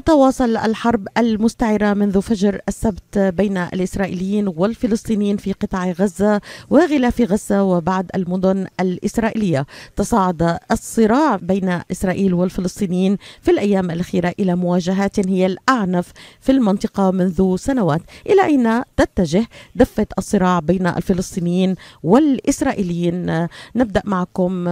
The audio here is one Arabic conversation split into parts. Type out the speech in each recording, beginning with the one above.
تتواصل الحرب المستعرة منذ فجر السبت بين الإسرائيليين والفلسطينيين في قطاع غزة وغلاف غزة وبعد المدن الإسرائيلية. تصاعد الصراع بين إسرائيل والفلسطينيين في الأيام الأخيرة إلى مواجهات هي الأعنف في المنطقة منذ سنوات. إلى أين تتجه دفة الصراع بين الفلسطينيين والإسرائيليين؟ نبدأ معكم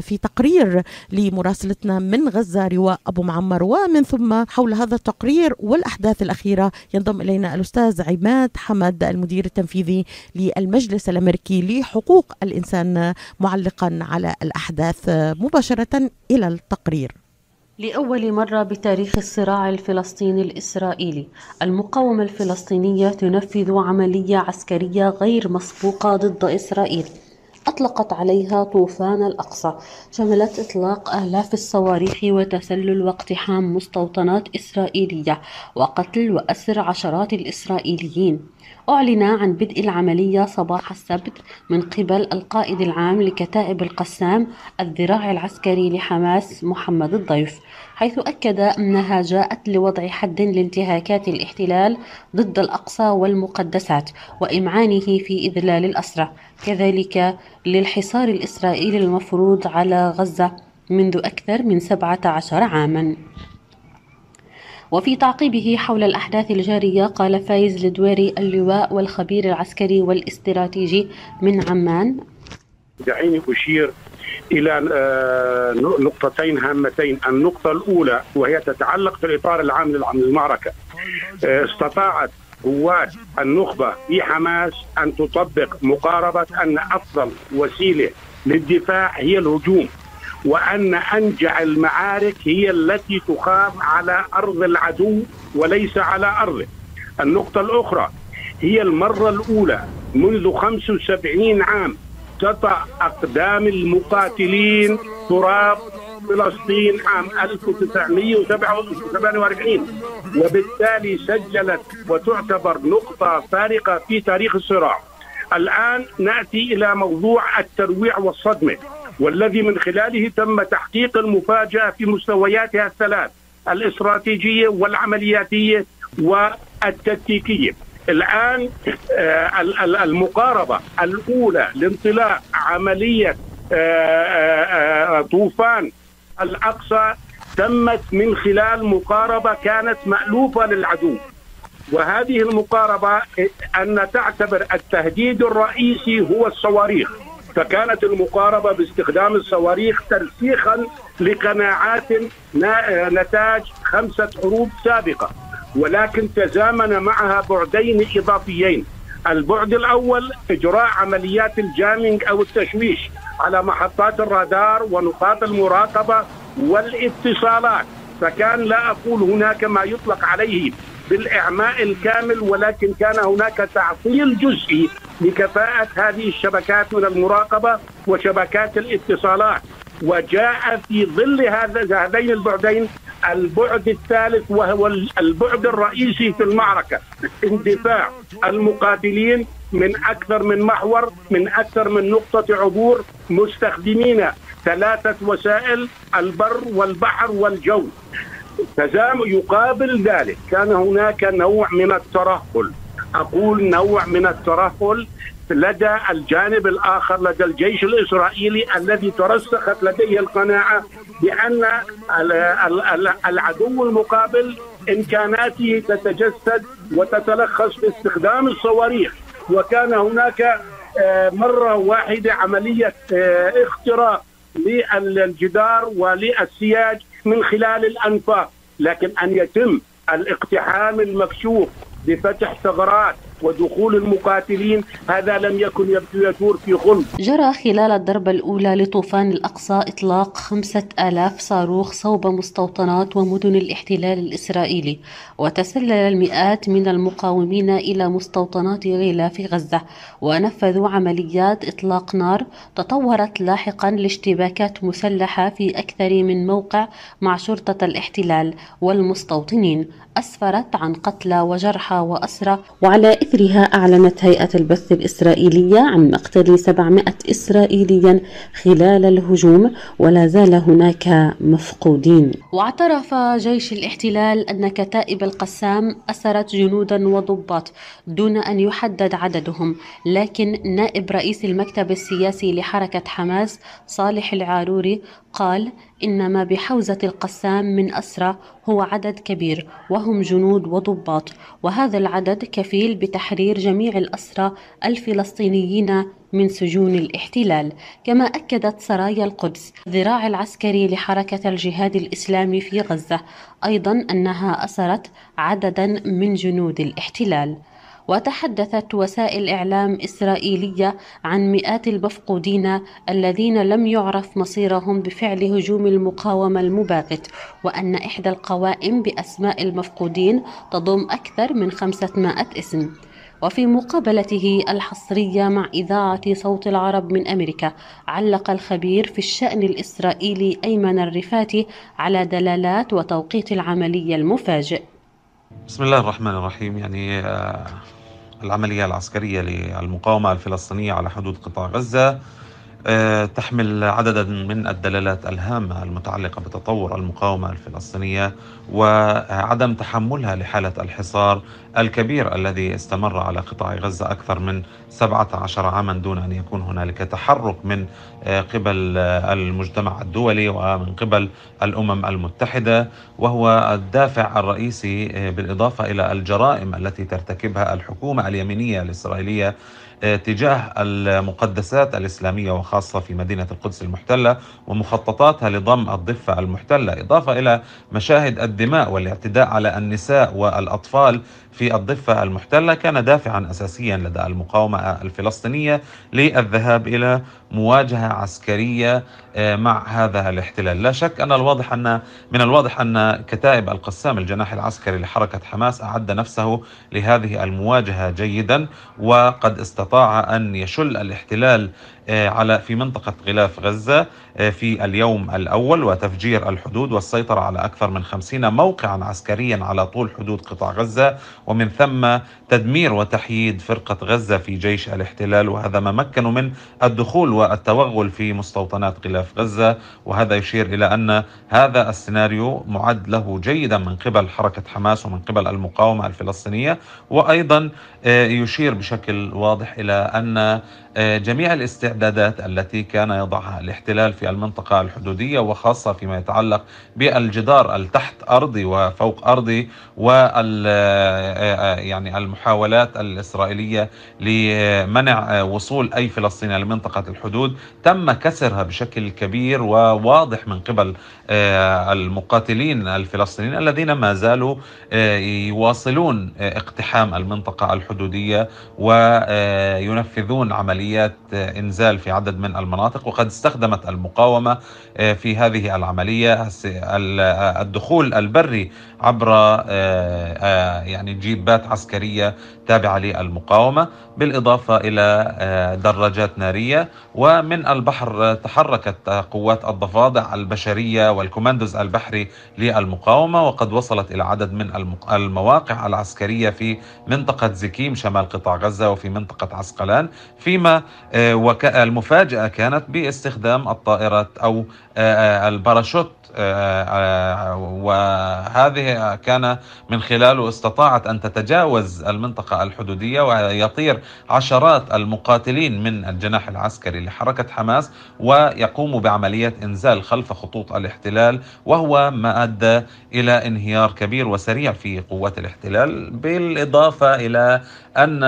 في تقرير لمراسلتنا من غزة رواء أبو معمر. ومن ثم حول هذا التقرير والأحداث الأخيرة ينضم إلينا الأستاذ عماد حمد المدير التنفيذي للمجلس الأمريكي لحقوق الإنسان معلقا على الأحداث مباشرة إلى التقرير. لأول مرة بتاريخ الصراع الفلسطيني الإسرائيلي المقاومة الفلسطينية تنفذ عملية عسكرية غير مسبوقة ضد إسرائيل. أطلقت عليها طوفان الأقصى. شملت إطلاق آلاف الصواريخ وتسلل واقتحام مستوطنات إسرائيلية وقتل وأسر عشرات الإسرائيليين. أعلن عن بدء العملية صباح السبت من قبل القائد العام لكتائب القسام الذراع العسكري لحماس محمد الضيف حيث أكد أنها جاءت لوضع حد لانتهاكات الاحتلال ضد الأقصى والمقدسات وإمعانه في إذلال الأسرى كذلك للحصار الإسرائيلي المفروض على غزة منذ أكثر من 17 عاماً. وفي تعقيبه حول الأحداث الجارية قال فايز الدويري اللواء والخبير العسكري والاستراتيجي من عمان. دعيني أشير إلى نقطتين هامتين. النقطة الأولى وهي تتعلق في الإطار العام للمعركة. استطاعت قوات النخبة في حماس أن تطبق مقاربة أن أفضل وسيلة للدفاع هي الهجوم. وأن أنجع المعارك هي التي تقام على أرض العدو وليس على أرضه. النقطة الأخرى هي المرة الأولى منذ 75 عام تطأ أقدام المقاتلين تراب فلسطين عام 1947 وبالتالي سجلت وتعتبر نقطة فارقة في تاريخ الصراع. الآن نأتي إلى موضوع الترويع والصدمة. والذي من خلاله تم تحقيق المفاجأة في مستوياتها الثلاث الإستراتيجية والعملياتية والتكتيكية. الآن المقاربة الأولى لانطلاق عملية طوفان الأقصى تمت من خلال مقاربة كانت مألوفة للعدو. وهذه المقاربة أن تعتبر التهديد الرئيسي هو الصواريخ. فكانت المقاربة باستخدام الصواريخ ترسيخا لقناعات نتاج خمسة حروب سابقة ولكن تزامن معها بعدين إضافيين. البعد الأول إجراء عمليات الجامينج أو التشويش على محطات الرادار ونقاط المراقبة والاتصالات فكان لا أقول هناك ما يطلق عليه. بالإعماء الكامل ولكن كان هناك تعطيل جزئي لكفاءة هذه الشبكات من المراقبة وشبكات الاتصالات. وجاء في ظل هذا هذين البعدين البعد الثالث وهو البعد الرئيسي في المعركة. اندفاع المقاتلين من أكثر من محور من أكثر من نقطة عبور مستخدمين ثلاثة وسائل البر والبحر والجو. تزام يقابل ذلك. كان هناك نوع من الترهل. أقول نوع من الترهل لدى الجانب الآخر لدى الجيش الإسرائيلي الذي ترسخت لديه القناعة بأن العدو المقابل إمكاناته تتجسد وتتلخص في استخدام الصواريخ. وكان هناك مرة واحدة عملية اختراق للجدار وللسياج. من خلال الأنفاق لكن أن يتم الاقتحام المكشوف بفتح ثغرات ودخول المقاتلين هذا لم يكن يدور في غلب جرى خلال الضربة الأولى لطوفان الأقصى إطلاق خمسة آلاف صاروخ صوب مستوطنات ومدن الاحتلال الإسرائيلي وتسلل المئات من المقاومين إلى مستوطنات غلاف غزة ونفذوا عمليات إطلاق نار تطورت لاحقا لاشتباكات مسلحة في أكثر من موقع مع شرطة الاحتلال والمستوطنين أسفرت عن قتلى وجرحى وأسرى وعلى إثرها أعلنت هيئة البث الإسرائيلية عن مقتل 700 إسرائيليا خلال الهجوم ولا زال هناك مفقودين. واعترف جيش الاحتلال أن كتائب القسام أسرت جنودا وضباط دون أن يحدد عددهم لكن نائب رئيس المكتب السياسي لحركة حماس صالح العاروري قال إن ما بحوزة القسام من أسرى هو عدد كبير وهم جنود وضباط وهذا العدد كفيل بتحرير جميع الأسرى الفلسطينيين من سجون الاحتلال. كما أكدت سرايا القدس ذراع العسكري لحركة الجهاد الإسلامي في غزة أيضا أنها أسرت عددا من جنود الاحتلال. وتحدثت وسائل إعلام إسرائيلية عن مئات المفقودين الذين لم يعرف مصيرهم بفعل هجوم المقاومة المباغت وأن إحدى القوائم بأسماء المفقودين تضم أكثر من 500 اسم. وفي مقابلته الحصرية مع إذاعة صوت العرب من أمريكا علق الخبير في الشأن الإسرائيلي أيمن الرفاتي على دلالات وتوقيت العملية المفاجئ. بسم الله الرحمن الرحيم. يعني آه، العملية العسكرية للمقاومة الفلسطينية على حدود قطاع غزة آه، تحمل عددا من الدلالات الهامة المتعلقة بتطور المقاومة الفلسطينية وعدم تحملها لحالة الحصار الكبير الذي استمر على قطاع غزة أكثر من 17 عاما دون أن يكون هنالك تحرك من آه، قبل آه، المجتمع الدولي ومن قبل الأمم المتحدة. وهو الدافع الرئيسي بالإضافة إلى الجرائم التي ترتكبها الحكومة اليمينية الإسرائيلية تجاه المقدسات الإسلامية وخاصة في مدينة القدس المحتلة ومخططاتها لضم الضفة المحتلة. إضافة إلى مشاهد الدماء والاعتداء على النساء والأطفال في الضفة المحتلة كان دافعا أساسيا لدى المقاومة الفلسطينية للذهاب إلى مواجهة عسكرية آه، مع هذا الاحتلال. لا شك أن الواضح أن من الواضح أن كتائب القسام الجناح العسكري لحركة حماس أعد نفسه لهذه المواجهة جيدا وقد استطاع أن يشل الاحتلال آه، على في منطقة غلاف غزة آه، في اليوم الأول وتفجير الحدود والسيطرة على أكثر من خمسين موقعا عسكريا على طول حدود قطاع غزة. ومن ثم تدمير وتحييد فرقة غزة في جيش الاحتلال وهذا ما مكنوا من الدخول والتوغل في مستوطنات غلاف غزة. وهذا يشير إلى أن هذا السيناريو معد له جيدا من قبل حركة حماس ومن قبل المقاومة الفلسطينية. وأيضا آه، يشير بشكل واضح إلى أن جميع الاستعدادات التي كان يضعها الاحتلال في المنطقة الحدودية وخاصة فيما يتعلق بالجدار التحت أرضي وفوق أرضي وال آه، يعني المحاولات الإسرائيلية لمنع وصول أي فلسطيني لمنطقة الحدود. تم كسرها بشكل كبير وواضح من قبل المقاتلين الفلسطينيين الذين ما زالوا يواصلون اقتحام المنطقة الحدودية وينفذون عمليات عمليات إنزال في عدد من المناطق وقد استخدمت المقاومة آه، في هذه العملية الدخول البري عبر آه، آه، يعني جيبات عسكرية تابعه للمقاومة بالإضافة إلى دراجات نارية. ومن البحر تحركت قوات الضفادع البشرية والكوماندوز البحري للمقاومة وقد وصلت إلى عدد من المواقع العسكرية في منطقة زيكيم شمال قطاع غزة وفي منطقة عسقلان. فيما المفاجأة كانت باستخدام الطائرات أو آه، آه، الباراشوت. آه، وهذه كان من خلاله استطاعت أن تتجاوز المنطقة الحدودية ويطير عشرات المقاتلين من الجناح العسكري لحركة حماس ويقوموا بعملية إنزال خلف خطوط الاحتلال وهو ما أدى إلى انهيار كبير وسريع في قوات الاحتلال بالإضافة إلى أن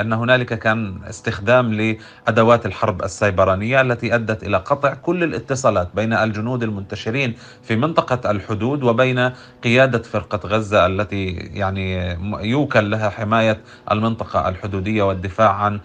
أن هنالك كان استخدام لأدوات الحرب السيبرانية التي أدت إلى قطع كل الاتصالات بين الجنود المنتشرين في منطقة الحدود وبين قيادة فرقة غزة التي يعني يوكل لها حماية المنطقة الحدودية والدفاع عن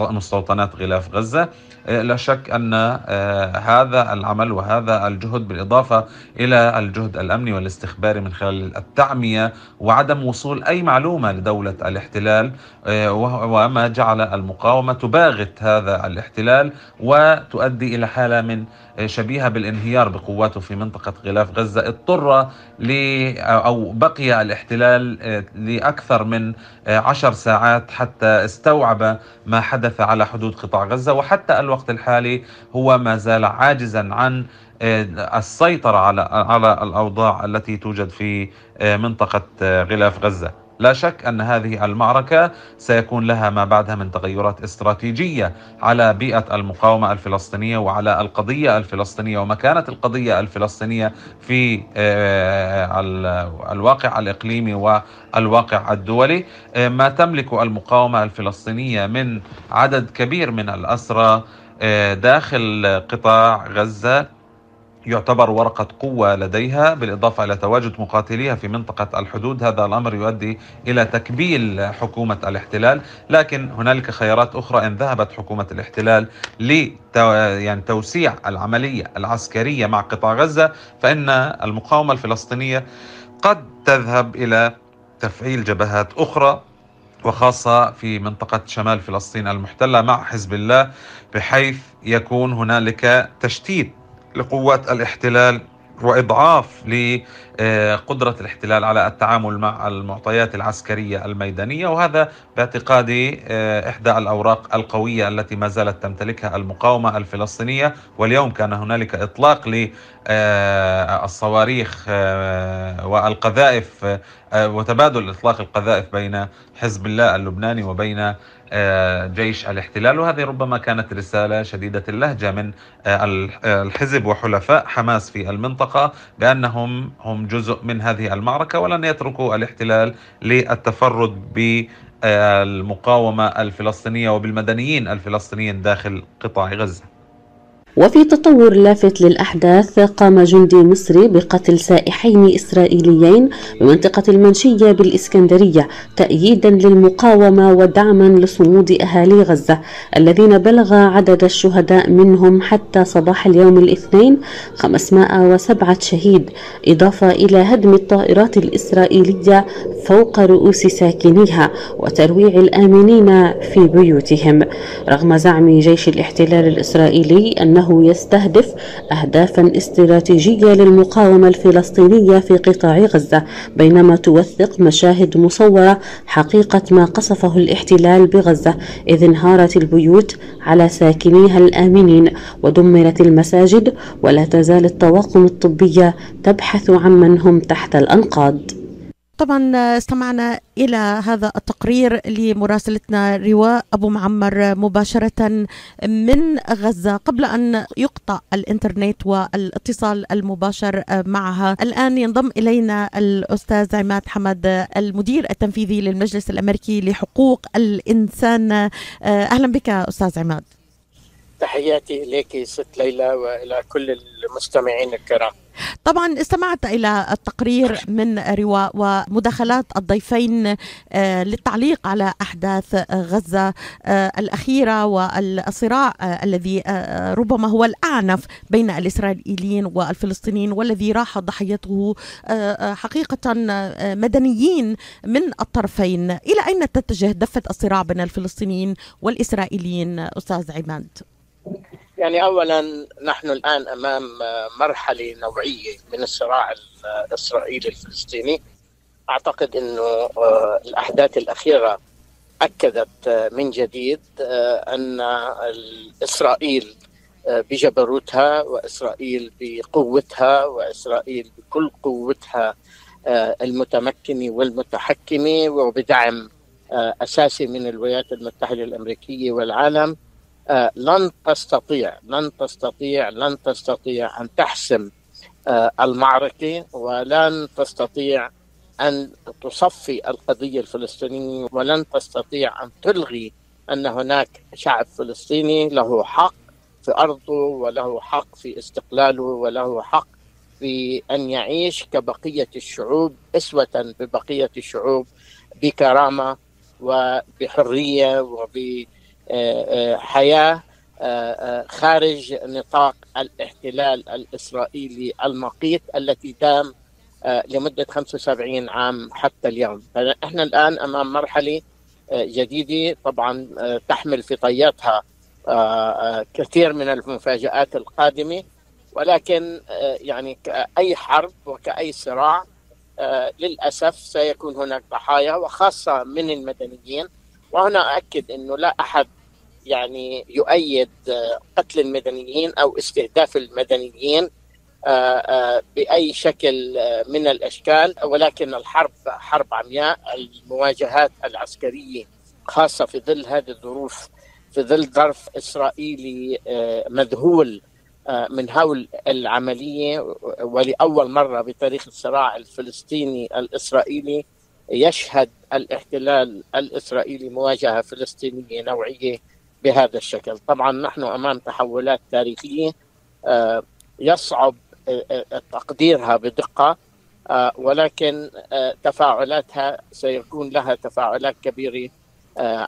مستوطنات غلاف غزة. لا شك أن آه، هذا العمل وهذا الجهد بالإضافة إلى الجهد الأمني والاستخباري من خلال التعمية وعدم وصول أي معلومة لدولة الاحتلال آه، وما جعل المقاومة تباغت هذا الاحتلال وتؤدي إلى حالة من شبيهة بالانهيار بقواته في منطقة غلاف غزة. اضطر ل أو بقي الاحتلال لأكثر من عشر ساعات حتى استوعب ما حدث على حدود قطاع غزة. وحتى الوقت الحالي هو ما زال عاجزا عن السيطرة على على الأوضاع التي توجد في منطقة غلاف غزة. لا شك أن هذه المعركة سيكون لها ما بعدها من تغيرات استراتيجية على بيئة المقاومة الفلسطينية وعلى القضية الفلسطينية ومكانة القضية الفلسطينية في آه، الواقع الإقليمي والواقع الدولي. آه، ما تملك المقاومة الفلسطينية من عدد كبير من الأسرى آه، داخل قطاع غزة. يعتبر ورقة قوة لديها بالإضافة إلى تواجد مقاتليها في منطقة الحدود. هذا الأمر يؤدي إلى تكبيل حكومة الاحتلال. لكن هنالك خيارات أخرى. إن ذهبت حكومة الاحتلال لتو... يعني توسيع العملية العسكرية مع قطاع غزة فإن المقاومة الفلسطينية قد تذهب إلى تفعيل جبهات أخرى وخاصة في منطقة شمال فلسطين المحتلة مع حزب الله بحيث يكون هنالك تشتيت لقوات الاحتلال وإضعاف لقدره الاحتلال على التعامل مع المعطيات العسكرية الميدانية. وهذا باعتقادي آه، إحدى الأوراق القوية التي ما زالت تمتلكها المقاومة الفلسطينية. واليوم كان هنالك إطلاق للصواريخ آه، والقذائف آه، وتبادل إطلاق القذائف بين حزب الله اللبناني وبين آه، جيش الاحتلال وهذه ربما كانت رسالة شديدة اللهجة من آه، آه، الحزب وحلفاء حماس في المنطقة بأنهم هم جزء من هذه المعركة ولن يتركوا الاحتلال للتفرد بالمقاومة الفلسطينية وبالمدنيين الفلسطينيين داخل قطاع غزة. وفي تطور لافت للأحداث قام جندي مصري بقتل سائحين إسرائيليين بمنطقة المنشية بالإسكندرية تأييدا للمقاومة ودعما لصمود أهالي غزة الذين بلغ عدد الشهداء منهم حتى صباح اليوم الاثنين 507 شهيد إضافة إلى هدم الطائرات الإسرائيلية فوق رؤوس ساكنيها وترويع الآمنين في بيوتهم. رغم زعم جيش الاحتلال الإسرائيلي أنه أنه يستهدف أهدافا استراتيجية للمقاومة الفلسطينية في قطاع غزة بينما توثق مشاهد مصورة حقيقة ما قصفه الاحتلال بغزة إذ انهارت البيوت على ساكنيها الآمنين ودمرت المساجد ولا تزال الطواقم الطبية تبحث عمن هم تحت الأنقاض. طبعا استمعنا إلى هذا التقرير لمراسلتنا رواء أبو معمر مباشرة من غزة قبل أن يقطع الإنترنت والاتصال المباشر معها. الآن ينضم إلينا الأستاذ عماد حمد المدير التنفيذي للمجلس الأمريكي لحقوق الإنسان. أهلا بك أستاذ عماد. تحياتي إليك ست ليلى وإلى كل المستمعين الكرام. طبعا استمعت إلى التقرير من رواء ومداخلات الضيفين آه، للتعليق على أحداث غزة آه، الأخيرة والصراع آه، الذي ربما هو الأعنف بين الإسرائيليين والفلسطينيين والذي راح ضحيته حقيقة مدنيين من الطرفين إلى أين تتجه دفة الصراع بين الفلسطينيين والإسرائيليين أستاذ عماد؟ يعني اولا نحن الآن أمام مرحلة نوعية من الصراع الإسرائيلي الفلسطيني. أعتقد إنه آه، الأحداث الأخيرة أكدت آه، من جديد آه، أن اسرائيل بجبروتها وإسرائيل بقوتها وإسرائيل بكل قوتها المتمكنة والمتحكمة وبدعم أساسي من الولايات المتحدة الأمريكية والعالم. لن تستطيع لن تستطيع لن تستطيع أن تحسم آه، المعركة ولن تستطيع أن تصفي القضية الفلسطينية ولن تستطيع أن تلغي أن هناك شعب فلسطيني له حق في أرضه وله حق في استقلاله وله حق في أن يعيش كبقية الشعوب إسوة ببقية الشعوب بكرامة وبحرية وب حياة آه، آه، خارج نطاق الاحتلال الإسرائيلي المقيت التي دام آه، لمدة 75 عام حتى اليوم، فاحنا الآن أمام مرحلة جديدة طبعا تحمل في طياتها كثير من المفاجآت القادمة. ولكن يعني كأي حرب وكأي صراع للأسف سيكون هناك ضحايا وخاصة من المدنيين. وهنا أكد أنه لا أحد يعني يؤيد قتل المدنيين أو استهداف المدنيين بأي شكل من الأشكال. ولكن الحرب حرب عمياء المواجهات العسكرية خاصة في ظل هذه الظروف في ظل ظرف إسرائيلي مذهول من هول العملية. ولأول مرة بتاريخ الصراع الفلسطيني الإسرائيلي يشهد الاحتلال الإسرائيلي مواجهة فلسطينية نوعية بهذا الشكل، طبعا نحن أمام تحولات تاريخية يصعب تقديرها بدقة ولكن تفاعلاتها سيكون لها تفاعلات كبيرة.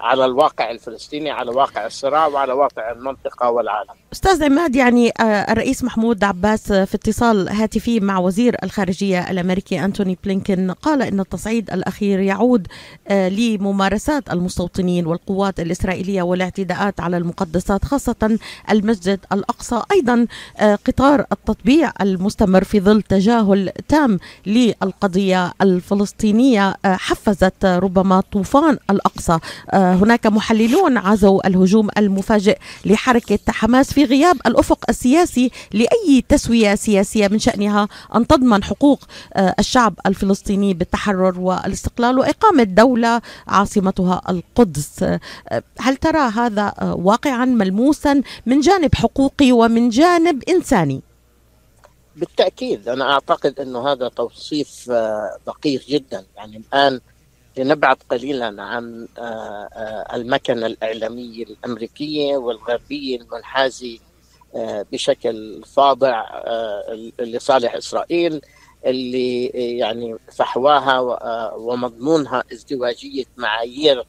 على الواقع الفلسطيني على واقع الصراع وعلى واقع المنطقة والعالم. أستاذ عماد يعني الرئيس محمود عباس في اتصال هاتفي مع وزير الخارجية الأمريكي أنتوني بلينكن قال إن التصعيد الأخير يعود لممارسات المستوطنين والقوات الإسرائيلية والاعتداءات على المقدسات خاصة المسجد الأقصى أيضا قطار التطبيع المستمر في ظل تجاهل تام للقضية الفلسطينية حفزت ربما طوفان الأقصى هناك محللون عزوا الهجوم المفاجئ لحركة حماس في غياب الأفق السياسي لأي تسوية سياسية من شأنها أن تضمن حقوق الشعب الفلسطيني بالتحرر والاستقلال وإقامة دولة عاصمتها القدس. هل ترى هذا واقعا ملموسا من جانب حقوقي ومن جانب إنساني؟ بالتأكيد أنا أعتقد أنه هذا توصيف دقيق جدا. يعني الآن لنبعد قليلا عن المكنة الإعلامية الأمريكية والغربية المنحازة بشكل فاضع لصالح إسرائيل اللي يعني فحواها ومضمونها ازدواجية معايير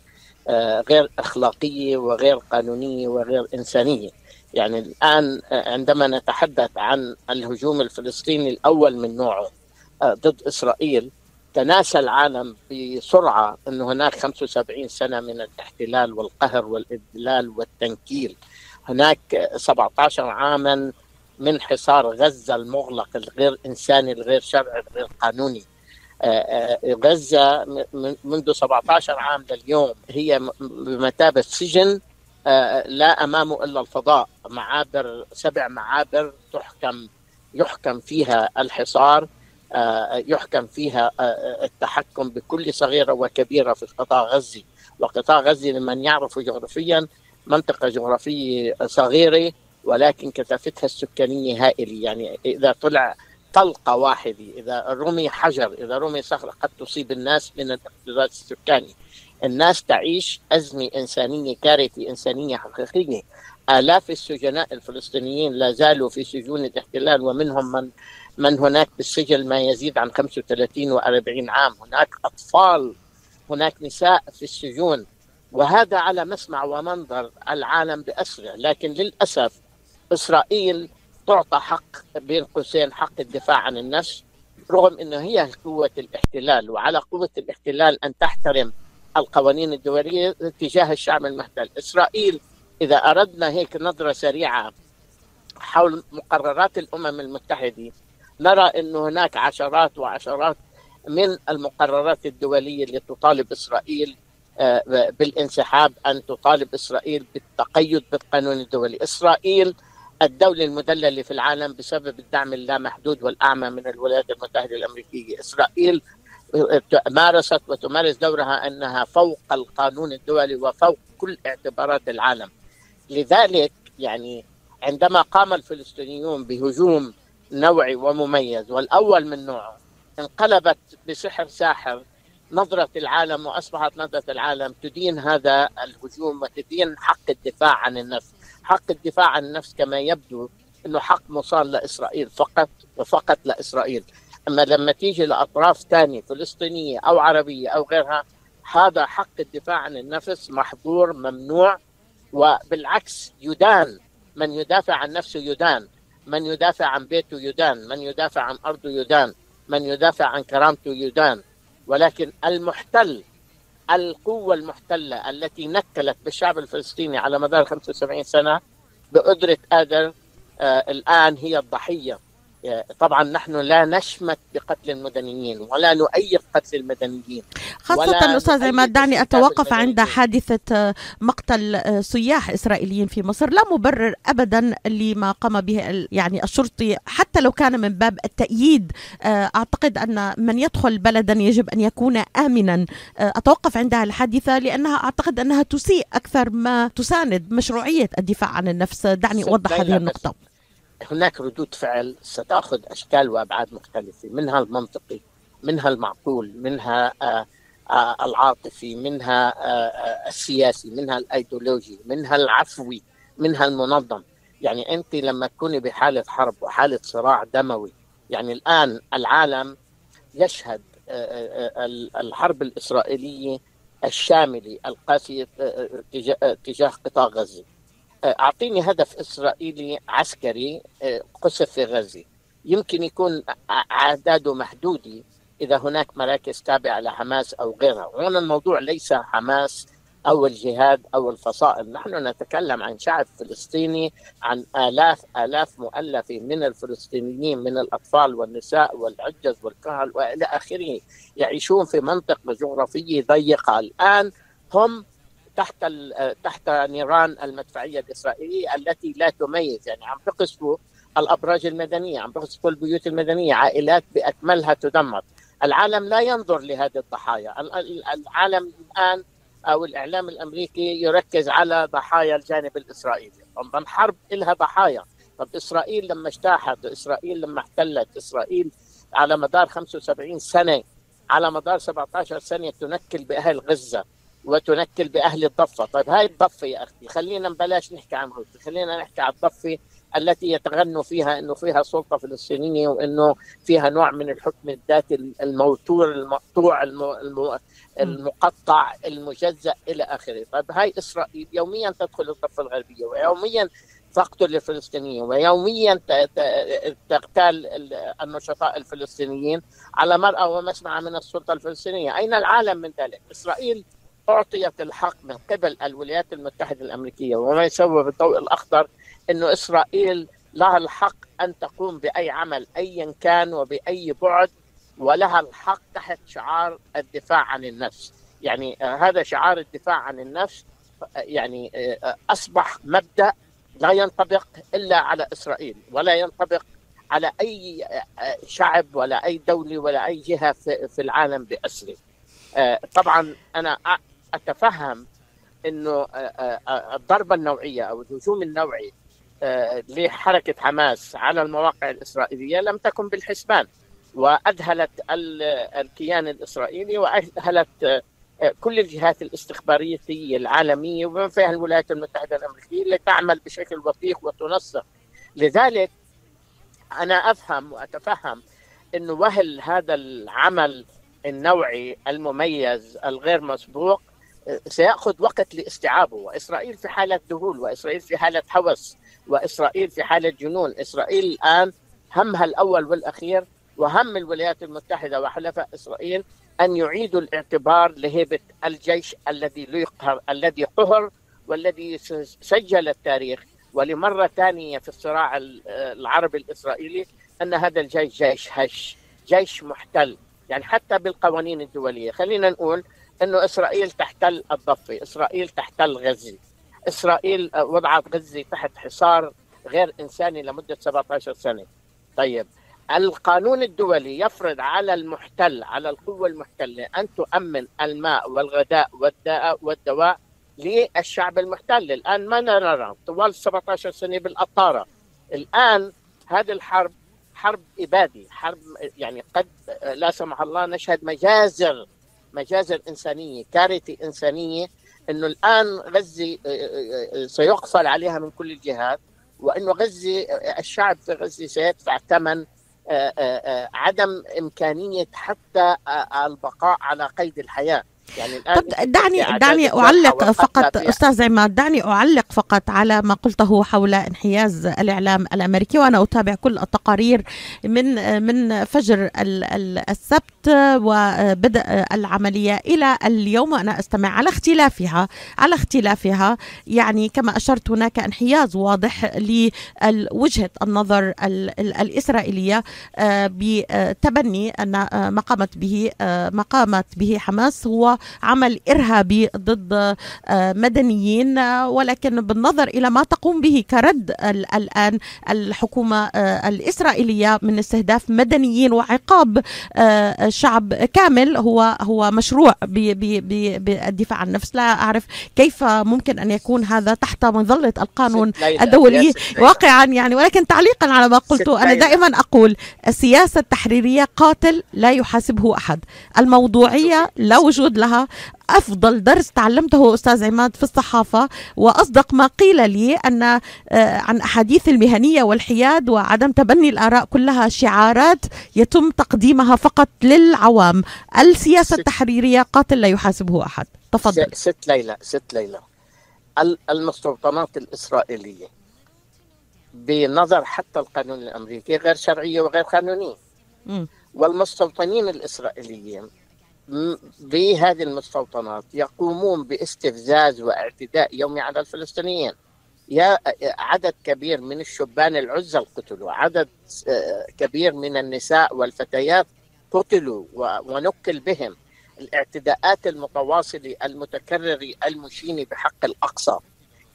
غير أخلاقية وغير قانونية وغير إنسانية. يعني الآن عندما نتحدث عن الهجوم الفلسطيني الأول من نوعه ضد إسرائيل تناسى العالم بسرعة أن هناك 75 سنة من الاحتلال والقهر والإذلال والتنكيل. هناك 17 عاما من حصار غزة المغلق الغير إنساني الغير شرعي الغير قانوني. غزة منذ 17 عام لليوم هي بمثابة سجن لا أمامه إلا الفضاء. معابر سبع معابر تحكم يحكم فيها الحصار. يحكم فيها التحكم بكل صغيرة وكبيرة في قطاع غزة. وقطاع غزة لمن يعرف جغرافيا منطقة جغرافية صغيرة ولكن كثافتها السكانية هائلة. يعني إذا طلع طلقة واحدة إذا رمي حجر إذا رمي صخرة قد تصيب الناس من الاكتظاظ السكاني الناس تعيش أزمة إنسانية كارثة إنسانية حقيقية. آلاف السجناء الفلسطينيين لا زالوا في سجون الاحتلال ومنهم من من هناك بالسجن ما يزيد عن 35 و40 عام. هناك أطفال هناك نساء في السجون وهذا على مسمع ومنظر العالم بأسره لكن للأسف إسرائيل تعطى حق بين قوسين حق الدفاع عن النفس رغم أنه هي قوة الاحتلال. وعلى قوة الاحتلال أن تحترم القوانين الدولية تجاه الشعب المحتل إسرائيل إذا أردنا هيك نظرة سريعة حول مقررات الأمم المتحدة نرى أن هناك عشرات وعشرات من المقررات الدولية اللي تطالب إسرائيل بالانسحاب أن تطالب إسرائيل بالتقيد بالقانون الدولي. إسرائيل الدولة المدللة في العالم بسبب الدعم اللامحدود والأعمى من الولايات المتحدة الأمريكية. إسرائيل مارست وتمارس دورها أنها فوق القانون الدولي وفوق كل اعتبارات العالم. لذلك يعني عندما قام الفلسطينيون بهجوم نوعي ومميز والأول من نوعه انقلبت بسحر ساحر نظرة العالم وأصبحت نظرة العالم تدين هذا الهجوم وتدين حق الدفاع عن النفس. حق الدفاع عن النفس كما يبدو أنه حق مصال لإسرائيل فقط وفقط لإسرائيل. أما لما تيجي لأطراف ثانية فلسطينية أو عربية أو غيرها هذا حق الدفاع عن النفس محظور ممنوع وبالعكس يدان. من يدافع عن نفسه يدان. من يدافع عن بيته يدان. من يدافع عن أرضه يدان. من يدافع عن كرامته يدان. ولكن المحتل القوة المحتلة التي نكلت بالشعب الفلسطيني على مدار 75 سنة بقدرة قادر آه الآن هي الضحية. طبعا نحن لا نشمت بقتل المدنيين ولا نؤيد قتل المدنيين خاصة أستاذ عماد دعني أتوقف عند حادثة مقتل سياح إسرائيليين في مصر لا مبرر أبدا لما قام به يعني الشرطي حتى لو كان من باب التأييد. أعتقد أن من يدخل بلدا يجب أن يكون آمنا. أتوقف عند الحادثة لأنها أعتقد أنها تسيء أكثر ما تساند مشروعية الدفاع عن النفس. دعني أوضح هذه النقطة. هناك ردود فعل ستأخذ أشكال وأبعاد مختلفة منها المنطقي منها المعقول منها آآ آآ العاطفي منها آآ السياسي منها الأيديولوجي منها العفوي منها المنظم. يعني أنت لما تكوني بحالة حرب وحالة صراع دموي يعني الآن العالم يشهد الحرب الإسرائيلية الشاملة القاسية تجاه قطاع غزة. أعطيني هدف إسرائيلي عسكري قصف في غزة. يمكن يكون أعداده محدودة إذا هناك مراكز تابعة لحماس أو غيرها. هنا الموضوع ليس حماس أو الجهاد أو الفصائل. نحن نتكلم عن شعب فلسطيني عن آلاف آلاف مؤلفة من الفلسطينيين من الأطفال والنساء والعجز والكهل وإلى آخره يعيشون في منطقة جغرافية ضيقة. الآن هم تحت تحت نيران المدفعية الإسرائيلية التي لا تميز. يعني عم بقصفوا الأبراج المدنية عم بقصفوا البيوت المدنية عائلات بأكملها تدمر. العالم لا ينظر لهذه الضحايا. العالم الآن أو الإعلام الأمريكي يركز على ضحايا الجانب الإسرائيلي. طبعا الحرب لها ضحايا. طب إسرائيل لما اجتاحت إسرائيل لما احتلت إسرائيل على مدار 75 سنة على مدار 17 سنة تنكل بأهل غزة. وتنكل بأهل الضفة، طيب هاي الضفة يا أختي خلينا بلاش نحكي عن غزه، خلينا نحكي عن الضفة التي يتغنوا فيها إنه فيها سلطة فلسطينية وإنه فيها نوع من الحكم الذاتي الموتور المقطوع المقطع المجزأ إلى آخره، طيب هاي إسرائيل يوميا تدخل الضفة الغربية ويوميا تقتل الفلسطينيين ويوميا تغتال النشطاء الفلسطينيين على مرأى ومسمع من السلطة الفلسطينية، أين العالم من ذلك؟ إسرائيل اعطيت الحق من قبل الولايات المتحدة الأمريكية وما يسوى بالضوء الأخضر إنه إسرائيل لها الحق أن تقوم بأي عمل ايا كان وبأي بعد ولها الحق تحت شعار الدفاع عن النفس. يعني هذا شعار الدفاع عن النفس يعني أصبح مبدأ لا ينطبق إلا على إسرائيل ولا ينطبق على أي شعب ولا أي دولة ولا أي جهة في العالم بأسره. طبعا أنا أتفهم إنه الضربة النوعية أو الهجوم النوعي لحركة حماس على المواقع الإسرائيلية لم تكن بالحسبان وأذهلت الكيان الإسرائيلي وأذهلت كل الجهات الاستخبارية العالمية وبما فيها الولايات المتحدة الأمريكية اللي تعمل بشكل وثيق وتنسق. لذلك أنا أفهم وأتفهم إنه وهل هذا العمل النوعي المميز الغير مسبوق سيأخذ وقت لاستيعابه. وإسرائيل في حالة ذهول وإسرائيل في حالة هوس وإسرائيل في حالة جنون. إسرائيل الآن همها الأول والأخير وهم الولايات المتحدة. وحلفاء إسرائيل أن يعيدوا الاعتبار لهيبة الجيش الذي يقهر الذي قهر والذي سجل التاريخ. ولمرة ثانية في الصراع العربي الإسرائيلي أن هذا الجيش جيش هش جيش محتل. يعني حتى بالقوانين الدولية. خلينا نقول إنه إسرائيل تحتل الضفة، إسرائيل تحتل غزه. إسرائيل وضعت غزة تحت حصار غير إنساني لمدة 17 سنة. طيب القانون الدولي يفرض على المحتل على القوة المحتلة أن تؤمن الماء والغذاء والداء والدواء للشعب المحتل، الآن ما نرى طوال 17 سنة بالقطاره. الآن هذه الحرب حرب إبادي، حرب يعني قد لا سمح الله نشهد مجازر مجازر إنسانية كارثة إنسانية أنه الآن غزة سيقفل عليها من كل الجهات وأنه غزة الشعب في غزة سيدفع ثمن عدم إمكانية حتى البقاء على قيد الحياة. يعني الآن طب دعني دعني أعلق فقط أستاذ عماد دعني أعلق فقط على ما قلته حول انحياز الإعلام الأمريكي وأنا أتابع كل التقارير من من فجر السبت وبدء العملية إلى اليوم أنا أستمع على اختلافها على اختلافها. يعني كما أشرت هناك انحياز واضح لوجهة النظر الإسرائيلية آه، بتبني أن ما قامت به ما قامت به حماس هو عمل إرهابي ضد آه، مدنيين ولكن بالنظر إلى ما تقوم به كرد الآن الحكومة آه، الإسرائيلية من استهداف مدنيين وعقاب شعب كامل هو هو مشروع بالدفاع عن النفس. لا أعرف كيف ممكن أن يكون هذا تحت مظلة القانون الدولي واقعا يعني. ولكن تعليقا على ما قلت أنا دائما أقول السياسة التحريرية قاتل لا يحاسبه أحد. الموضوعية لا وجود لها أفضل درس تعلمته أستاذ عماد في الصحافة. وأصدق ما قيل لي أن آه، عن أحاديث المهنية والحياد وعدم تبني الآراء كلها شعارات يتم تقديمها فقط للعوام. السياسة التحريرية قاتل لا يحاسبه أحد. تفضل. ست ليلى ست ليلى. المستوطنات الإسرائيلية بنظر حتى القانون الأمريكي غير شرعية وغير قانونية. والمستوطنين الإسرائيليين بهذه المستوطنات يقومون باستفزاز واعتداء يومي على الفلسطينيين. يا عدد كبير من الشبان العزل قتلوا عدد آه، كبير من النساء والفتيات قتلوا ونكل بهم الاعتداءات المتواصلة المتكررة المشينة بحق الأقصى.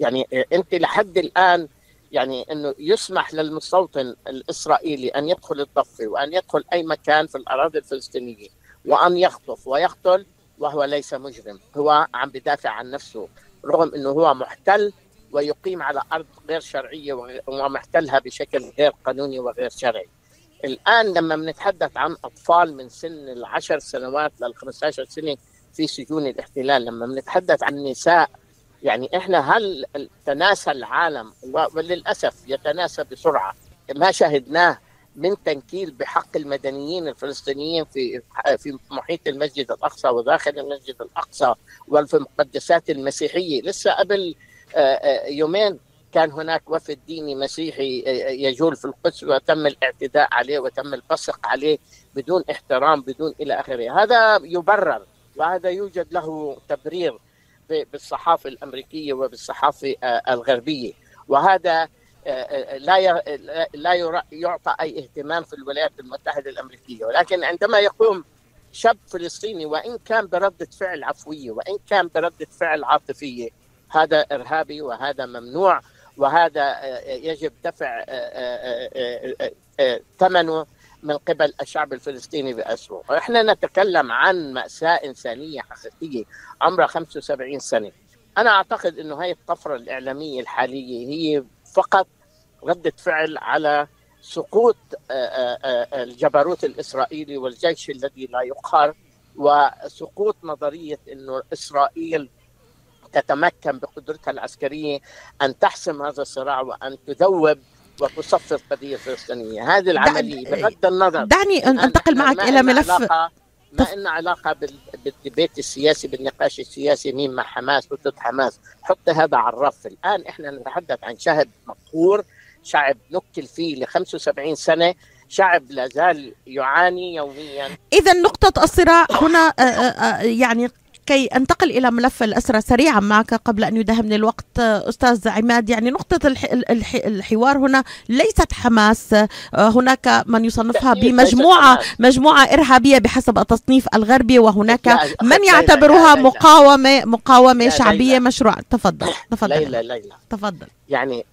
يعني آه، أنت لحد الآن يعني أنه يسمح للمستوطن الإسرائيلي أن يدخل الضفة وأن يدخل أي مكان في الأراضي الفلسطينية. وأن يخطف ويقتل وهو ليس مجرم. هو عم بدافع عن نفسه رغم أنه هو محتل ويقيم على أرض غير شرعية ومحتلها بشكل غير قانوني وغير شرعي. الآن لما بنتحدث عن أطفال من سن العشر سنوات لل 15 سنة في سجون الاحتلال لما بنتحدث عن نساء يعني إحنا هل تناسى العالم؟ وللأسف يتناسى بسرعة. ما شاهدناه من تنكيل بحق المدنيين الفلسطينيين في في محيط المسجد الأقصى وداخل المسجد الأقصى وفي المقدسات المسيحية. لسه قبل آه، آه، يومين كان هناك وفد ديني مسيحي آه، يجول في القدس وتم الاعتداء عليه وتم البصق عليه بدون احترام بدون إلى آخره. هذا يبرر وهذا يوجد له تبرير بالصحافة الأمريكية وبالصحافة الغربية. وهذا لا لا يعطى أي اهتمام في الولايات المتحدة الأمريكية. ولكن عندما يقوم شاب فلسطيني وإن كان برده فعل عفوية وإن كان برده فعل عاطفية هذا إرهابي وهذا ممنوع وهذا يجب دفع ثمنه من قبل الشعب الفلسطيني بأسره. إحنا نتكلم عن مأساة إنسانية حقيقية عمرها 75 سنة. أنا أعتقد أنه هاي الطفرة الإعلامية الحالية هي فقط ردة فعل على سقوط آه، آه، آه، الجبروت الإسرائيلي والجيش الذي لا يقهر وسقوط نظرية أنه إسرائيل تتمكن بقدرتها العسكرية أن تحسم هذا الصراع وأن تذوب وتصفي القضية الفلسطينية. هذه العملية بغض النظر. دعني أنتقل معك إلى ملف ما إن علاقة بالديبيت السياسي بالنقاش السياسي مين مع حماس وضد حماس. حط هذا على الرف. الآن إحنا نتحدث عن شعب مقهور شعب نكل فيه ل 75 سنة شعب لا زال يعاني يوميا. إذا نقطة الصراع هنا آه، آه، آه، يعني كي أنتقل إلى ملف الأسرى سريعا معك قبل أن يدهمني الوقت أستاذ عماد. يعني نقطة الحوار هنا ليست حماس هناك من يصنفها بمجموعة مجموعة إرهابية بحسب التصنيف الغربي وهناك من يعتبرها مقاومة مقاومة شعبية مشروع. تفضل تفضل. ليلى ليلى تفضل. يعني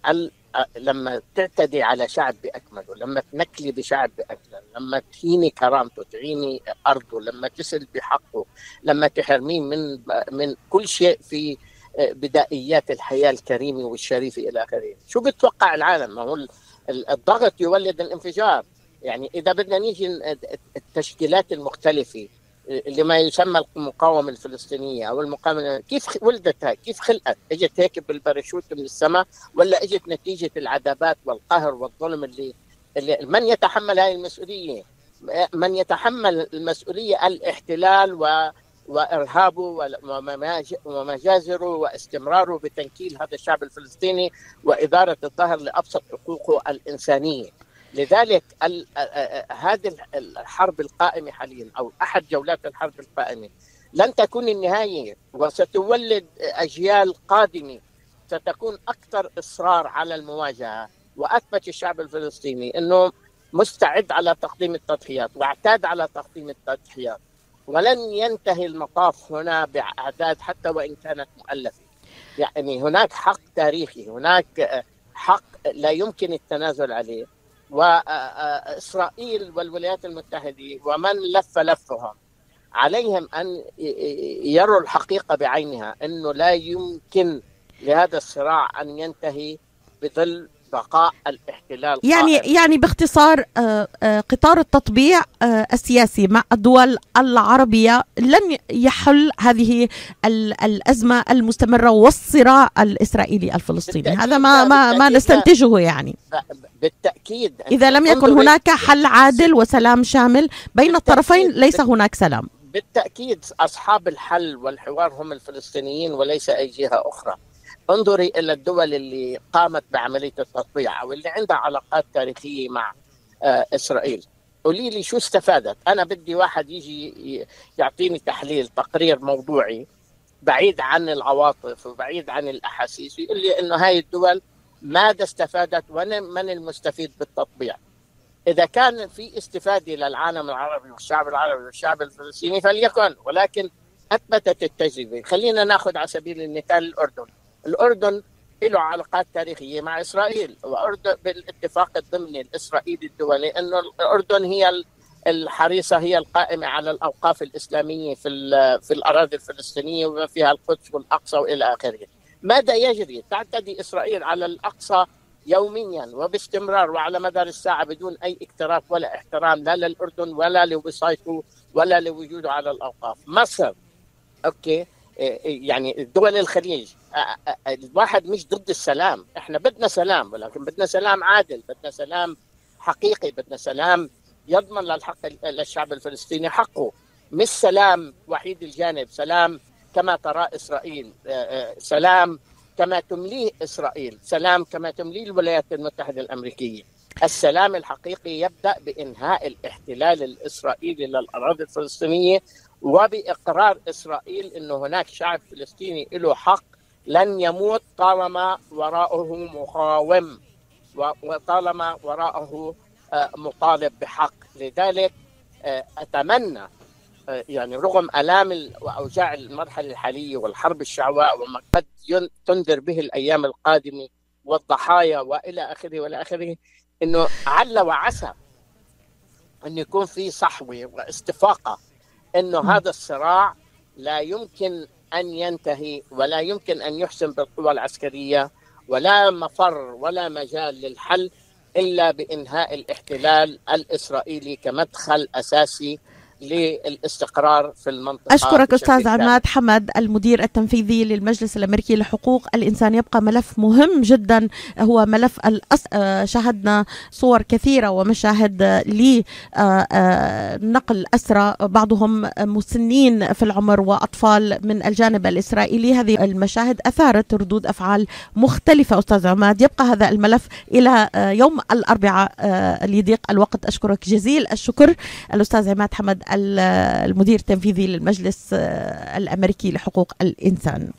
لما تعتدي على شعب باكمله لما تنكلي بشعب باكمله لما تهيني كرامته تعيني أرضه لما تسل بحقه لما تحرميه من من كل شيء في آه، بدائيات الحياة الكريمة والشريفة إلى آخره. شو بتوقع العالم؟ ما هو الضغط يولد الانفجار. يعني إذا بدنا نيجي التشكيلات المختلفة لما يسمى المقاومة الفلسطينية أو المقاومة كيف ولدت هاي كيف خلقت؟ إجت هيك بالباراشوت من السماء ولا إجت نتيجة العذابات والقهر والظلم اللي, اللي من يتحمل هاي المسؤولية؟ من يتحمل المسؤولية الاحتلال و وإرهابه ومجازره واستمراره بتنكيل هذا الشعب الفلسطيني وإدارة الظهر لأبسط حقوقه الإنسانية. لذلك هذه الحرب القائمة حاليا أو أحد جولات الحرب القائمة لن تكون النهاية وستولد أجيال قادمة ستكون أكثر إصرار على المواجهة. وأثبت الشعب الفلسطيني إنه مستعد على تقديم التضحيات واعتاد على تقديم التضحيات. ولن ينتهي المطاف هنا بأعداد حتى وإن كانت مؤلفة. يعني هناك حق تاريخي هناك حق لا يمكن التنازل عليه. وإسرائيل والولايات المتحدة ومن لف لفهم عليهم أن يروا الحقيقة بعينها إنه لا يمكن لهذا الصراع أن ينتهي بظل بقاء الاحتلال يعني قائم. يعني باختصار آه، آه، قطار التطبيع آه، السياسي مع الدول العربية لن يحل هذه الأزمة المستمرة والصراع الإسرائيلي الفلسطيني. هذا ما ما ما نستنتجه يعني. بالتأكيد. إذا لم يكن هناك حل عادل وسلام شامل بين الطرفين ليس هناك سلام. بالتأكيد أصحاب الحل والحوار هم الفلسطينيين وليس أي جهة أخرى. انظري إلى الدول اللي قامت بعملية التطبيع أو اللي عندها علاقات تاريخية مع آه، إسرائيل. قولي لي شو استفادت؟ أنا بدي واحد يجي يعطيني تحليل تقرير موضوعي بعيد عن العواطف وبعيد عن الأحاسيس ويقول لي إنه هاي الدول ماذا استفادت ومن المستفيد بالتطبيع. إذا كان في استفادة للعالم العربي والشعب العربي والشعب الفلسطيني فليكن ولكن أثبتت التجربة. خلينا ناخذ على سبيل المثال الأردن. الأردن له علاقات تاريخية مع إسرائيل وأردن بالاتفاق الضمني الإسرائيلي الدولي أنه الأردن هي الحريصة هي القائمة على الأوقاف الإسلامية في, في الأراضي الفلسطينية وما فيها القدس والأقصى وإلى آخره. ماذا يجري؟ تعتدي إسرائيل على الأقصى يوميا وباستمرار وعلى مدار الساعة بدون أي اكتراث ولا احترام لا للأردن ولا لوصايته ولا لوجوده على الأوقاف. مصر. أوكي. يعني دول الخليج. الواحد مش ضد السلام. إحنا بدنا سلام ولكن بدنا سلام عادل بدنا سلام حقيقي بدنا سلام يضمن للحق للشعب الفلسطيني حقه. مش سلام وحيد الجانب سلام كما ترى إسرائيل. سلام كما تمليه إسرائيل. سلام كما تمليه الولايات المتحدة الأمريكية. السلام الحقيقي يبدأ بإنهاء الاحتلال الإسرائيلي للأراضي الفلسطينية وبإقرار إسرائيل إنه هناك شعب فلسطيني له حق لن يموت طالما وراءه مقاوم وطالما وراءه آه، مطالب بحق. لذلك آه، أتمنى آه، يعني رغم آلام وأوجاع المرحلة الحالية والحرب الشعواء وما قد تنذر به الأيام القادمة والضحايا وإلى آخره وإلى آخره إنه عل وعسى إن يكون في صحوة وإستفاقة إنه هذا الصراع لا يمكن أن ينتهي ولا يمكن أن يحسم بالقوى العسكرية ولا مفر ولا مجال للحل إلا بإنهاء الاحتلال الإسرائيلي كمدخل أساسي للاستقرار في المنطقة أشكرك أستاذ عماد حمد المدير التنفيذي للمجلس الأمريكي لحقوق الإنسان. يبقى ملف مهم جدا هو ملف الأس... آه، شاهدنا صور كثيرة ومشاهد لنقل آه، آه، أسرى. بعضهم مسنين في العمر وأطفال من الجانب الإسرائيلي. هذه المشاهد أثارت ردود أفعال مختلفة. أستاذ عماد يبقى هذا الملف إلى يوم الأربعاء لضيق الوقت. أشكرك جزيل الشكر. الأستاذ عماد حمد المدير التنفيذي للمجلس الأمريكي لحقوق الإنسان.